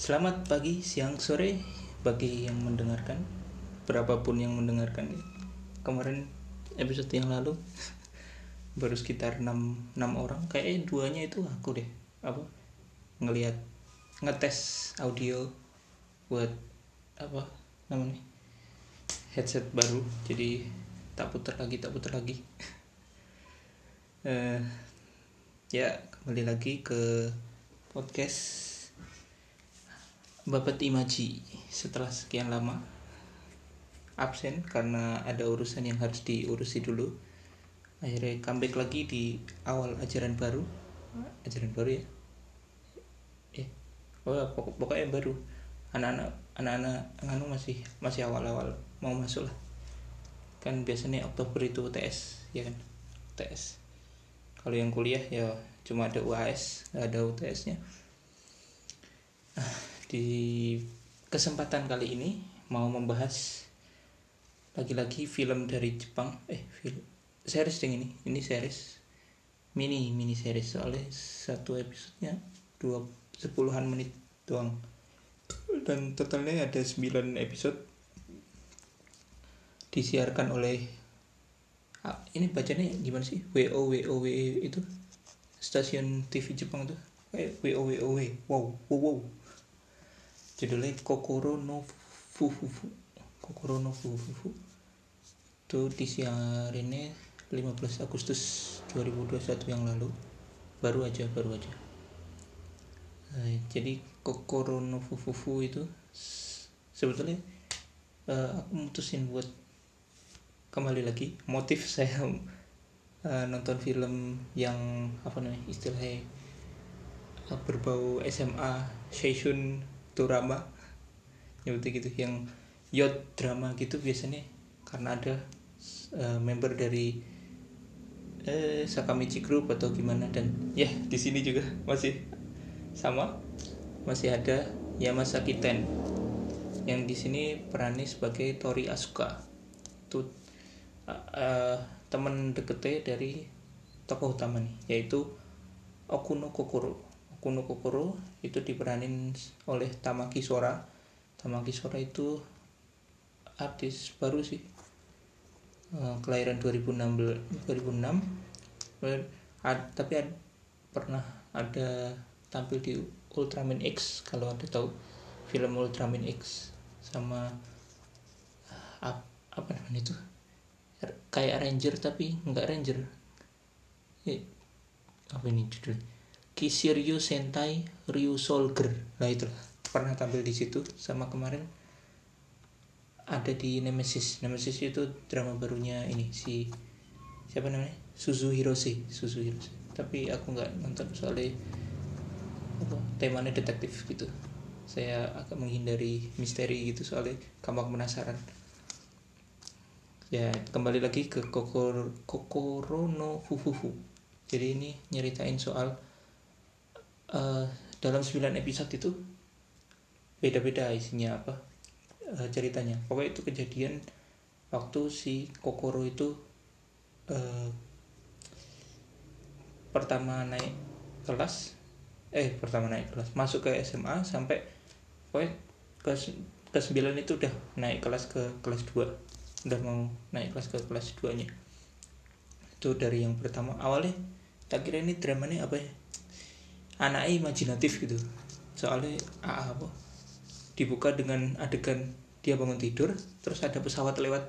Selamat pagi, siang, sore bagi yang mendengarkan, berapapun yang mendengarkan. Kemarin episode yang lalu baru sekitar 6, 6 orang, kayaknya duanya itu aku deh. Apa? Ngelihat ngetes audio buat apa namanya? headset baru. Jadi tak putar lagi, tak putar lagi. eh ya, kembali lagi ke podcast Bapak Imaji setelah sekian lama absen karena ada urusan yang harus diurusi dulu akhirnya comeback lagi di awal ajaran baru. Ajaran baru ya? Eh oh pokok pokoknya baru. Anak-anak anak-anak nganu masih masih awal-awal mau masuk lah. Kan biasanya Oktober itu UTS ya kan? UTS kalau yang kuliah ya cuma ada UAS nggak ada UTS-nya di kesempatan kali ini mau membahas lagi-lagi film dari Jepang. Eh film series yang ini. Ini series. Mini mini series. Soalnya satu episodenya dua sepuluhan menit doang. Dan totalnya ada 9 episode. Disiarkan oleh ah, ini bacanya gimana sih? WO WO WO itu. Stasiun TV Jepang tuh. Eh WO WO wow wow wow judulnya Kokoro no Fufufu. Kokoro no Fufufu. Itu disiarinnya 15 Agustus 2021 yang lalu. Baru aja baru aja. Nah, jadi Kokoro no Fufufu itu sebetulnya uh, aku mutusin buat kembali lagi. Motif saya uh, nonton film yang apa namanya istilahnya berbau SMA Seishun drama. Ya betul gitu. Yang yacht drama gitu biasanya karena ada uh, member dari eh, Sakamichi Group atau gimana. Dan ya di sini juga masih sama. Masih ada Yamasaki Ten. Yang di sini perannya sebagai Tori Asuka. Itu uh, uh, teman deketnya dari tokoh utama nih yaitu Okuno Kokoro Okuno Kokoro itu diperanin oleh Tamaki Sora. Tamaki Sora itu artis baru sih. Uh, kelahiran 2006 2006 ad, tapi ad, pernah ada tampil di Ultraman X kalau ada tahu. Film Ultraman X sama uh, apa namanya itu? Kayak Ranger tapi nggak Ranger. Eh, apa ini judul Kishiryu Sentai Ryu Soldier nah itu. Pernah tampil di situ sama kemarin. Ada di Nemesis. Nemesis itu drama barunya ini si siapa namanya? Suzu Hirose. Suzu Hirose. Tapi aku nggak nonton soalnya apa temanya detektif gitu. Saya agak menghindari misteri gitu soalnya. Gampang penasaran. Ya kembali lagi ke Kokoro, Kokoro no Fufufu. Jadi ini nyeritain soal uh, dalam 9 episode itu beda-beda isinya apa uh, ceritanya. Pokoknya itu kejadian waktu si Kokoro itu uh, pertama naik kelas eh pertama naik kelas masuk ke SMA sampai pokoknya ke ke 9 itu udah naik kelas ke kelas 2 udah mau naik kelas ke kelas 2 nya itu dari yang pertama. Awalnya tak kira ini dramanya apa ya anaknya imajinatif gitu. Soalnya ah, apa? Dibuka dengan adegan dia bangun tidur terus ada pesawat lewat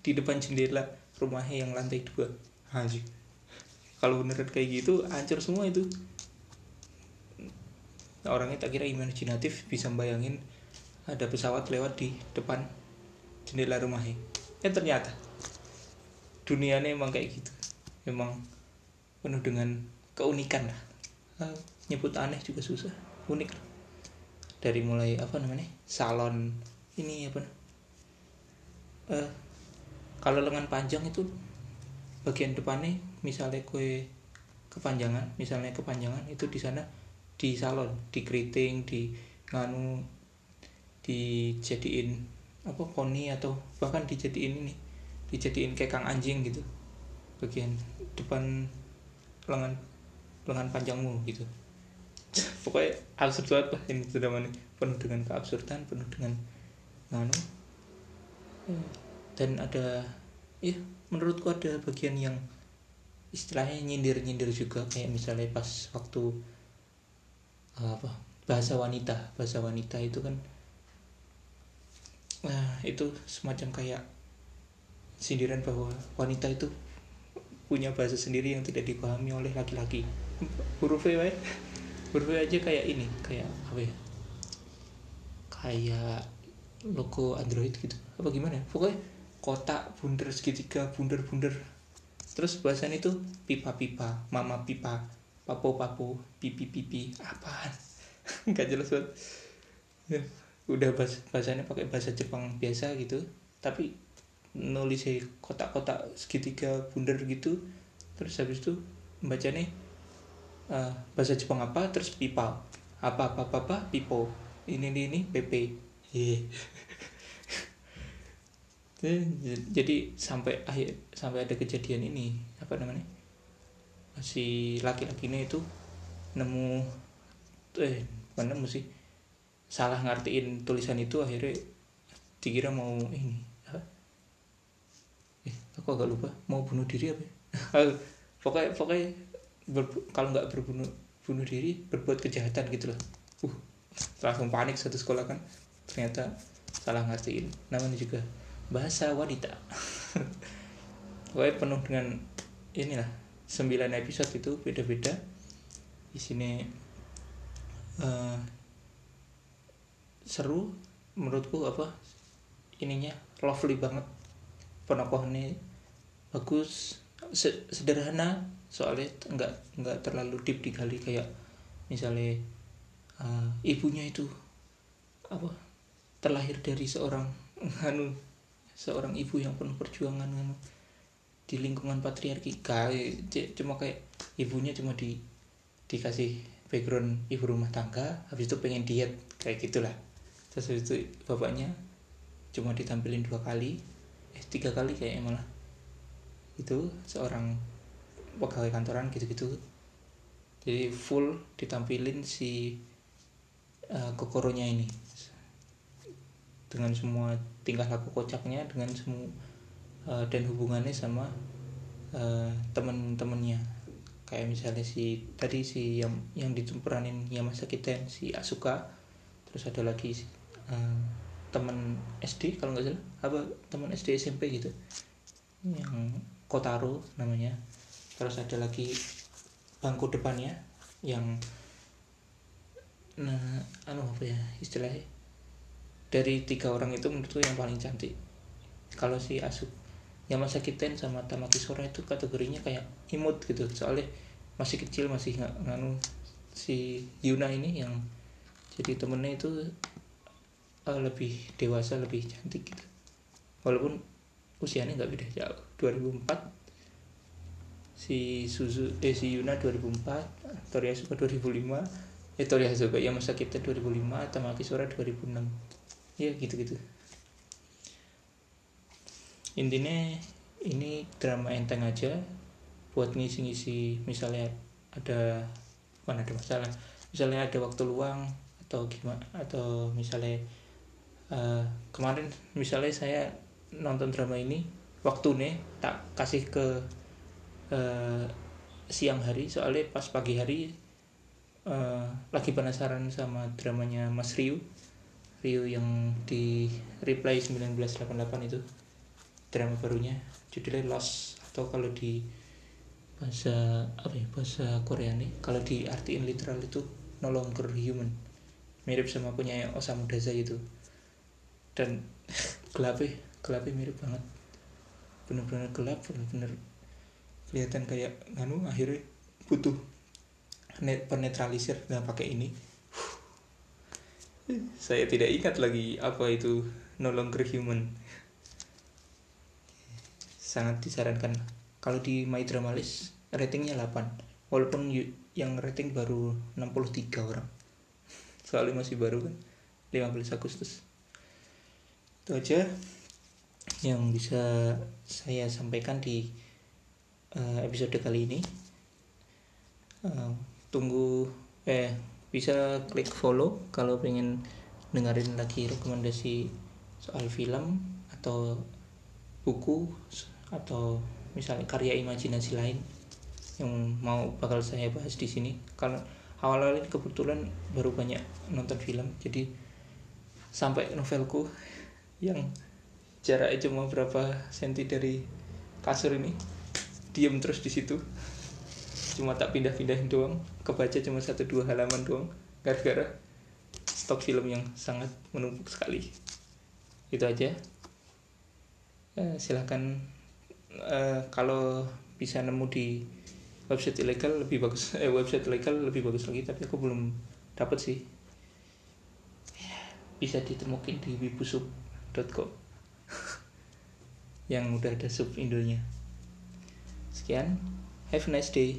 di depan jendela rumahnya yang lantai dua. Anjir kalau beneran kayak gitu hancur semua itu. Orangnya tak kira imajinatif bisa bayangin ada pesawat lewat di depan jendela rumahnya. Ya ternyata. Dunianya emang kayak gitu. Emang penuh dengan keunikan lah nyebut aneh juga susah unik dari mulai apa namanya salon ini apa uh, kalau lengan panjang itu bagian depannya misalnya kue kepanjangan misalnya kepanjangan itu di sana di salon di keriting di nganu dijadiin apa poni atau bahkan dijadiin ini dijadiin kayak kang anjing gitu bagian depan lengan lengan panjangmu gitu pokoknya absurd banget lah ini drama ini penuh dengan keabsurdan penuh dengan nganu. Dan ada ya menurutku ada bagian yang istilahnya nyindir nyindir juga. Kayak misalnya pas waktu apa bahasa wanita. Bahasa wanita itu kan nah itu semacam kayak sindiran bahwa wanita itu punya bahasa sendiri yang tidak dipahami oleh laki-laki. Huruf E wae E aja kayak ini kayak apa ya? Kayak logo Android gitu. Apa gimana ya? pokoknya kotak bundar segitiga bundar bundar terus bahasan itu pipa pipa mama pipa papo papo pipi pipi apaan? Nggak jelas banget. Ya, udah bahas bahasanya pakai bahasa Jepang biasa gitu. Tapi nulis kotak-kotak segitiga bundar gitu. Terus habis itu bacanya uh, bahasa Jepang apa? Terus pipa apa apa apa, apa? Pipo ini ini ini pp jadi sampai akhir sampai ada kejadian ini apa namanya? Si laki-laki ini itu nemu eh mana sih. Salah ngertiin tulisan itu akhirnya dikira mau ini aku agak lupa. Mau bunuh diri apa ya? pokoknya pokoknya kalau nggak berbunuh bunuh diri berbuat kejahatan gitu loh. Uh langsung panik satu sekolah kan. Ternyata salah ngertiin. Namanya juga bahasa wanita. Pokoknya penuh dengan inilah sembilan episode itu beda-beda. Di sini uh, seru menurutku apa ininya lovely banget. Penokohnya bagus sederhana soalnya nggak nggak terlalu deep digali kayak misalnya uh, ibunya itu apa terlahir dari seorang anu seorang ibu yang penuh perjuangan anu, di lingkungan patriarki. Kayak cuma kayak ibunya cuma di dikasih background ibu rumah tangga habis itu pengen diet kayak gitulah. Terus habis itu bapaknya cuma ditampilin dua kali eh tiga kali kayak malah itu seorang pegawai kantoran gitu-gitu. Jadi full ditampilin si uh, kokoronya ini. Dengan semua tingkah laku kocaknya dengan semua uh, dan hubungannya sama uh, temen-temennya. Kayak misalnya si tadi si yang yang ditemperanin masa kita si Asuka. Terus ada lagi uh, teman SD kalau nggak salah. Apa teman SD SMP gitu. Yang Kotaro namanya. Terus ada lagi bangku depannya yang nah anu apa ya istilahnya? Dari tiga orang itu menurutku yang paling cantik. Kalau si Asuk yang masa Kiten sama Tamaki Sora itu kategorinya kayak imut gitu. Soalnya masih kecil masih nggak nganu si Yuna ini yang jadi temennya itu uh, lebih dewasa lebih cantik gitu. Walaupun usianya nggak beda jauh 2004 si Suzu eh si Yuna 2004 Tori Asuka 2005 eh Tori Asuka ya masa kita 2005 Tamaki Sora 2006 ya gitu-gitu. Intinya ini drama enteng aja buat ngisi-ngisi. Misalnya ada mana ada masalah. Misalnya ada waktu luang atau gimana atau misalnya uh, kemarin misalnya saya nonton drama ini waktu nih tak kasih ke uh, siang hari. Soalnya pas pagi hari uh, lagi penasaran sama dramanya Mas Ryu. Ryu yang di Reply 1988 itu. Drama barunya judulnya Lost. Atau kalau di bahasa apa ya bahasa Korea nih kalau di artiin literal itu no longer human. Mirip sama punya Osamu Dazai itu. Dan gelap ya gelapnya mirip banget bener-bener gelap bener-bener kelihatan kayak nganu akhirnya butuh net penetralisir nggak pakai ini. Saya tidak ingat lagi apa itu no longer human. Sangat disarankan. Kalau di My Drama List ratingnya 8 walaupun yang rating baru 63 orang. Soalnya masih baru kan 15 Agustus. Itu aja yang bisa saya sampaikan di uh, episode kali ini. Uh, tunggu eh bisa klik follow kalau pengen dengerin lagi rekomendasi soal film atau buku atau misalnya karya imajinasi lain yang mau bakal saya bahas di sini. Karena awal-awal ini kebetulan baru banyak nonton film jadi sampai novelku yang jaraknya cuma berapa senti dari kasur ini. Diem terus di situ. Cuma tak pindah-pindahin doang. Kebaca cuma satu dua halaman doang. Gara-gara stok film yang sangat menumpuk sekali. Itu aja. Eh, silahkan eh, kalau bisa nemu di website ilegal lebih bagus. Eh website ilegal lebih bagus lagi tapi aku belum dapat sih. Bisa ditemukan di wibusub.com yang udah ada sub Indonya. Sekian. Have a nice day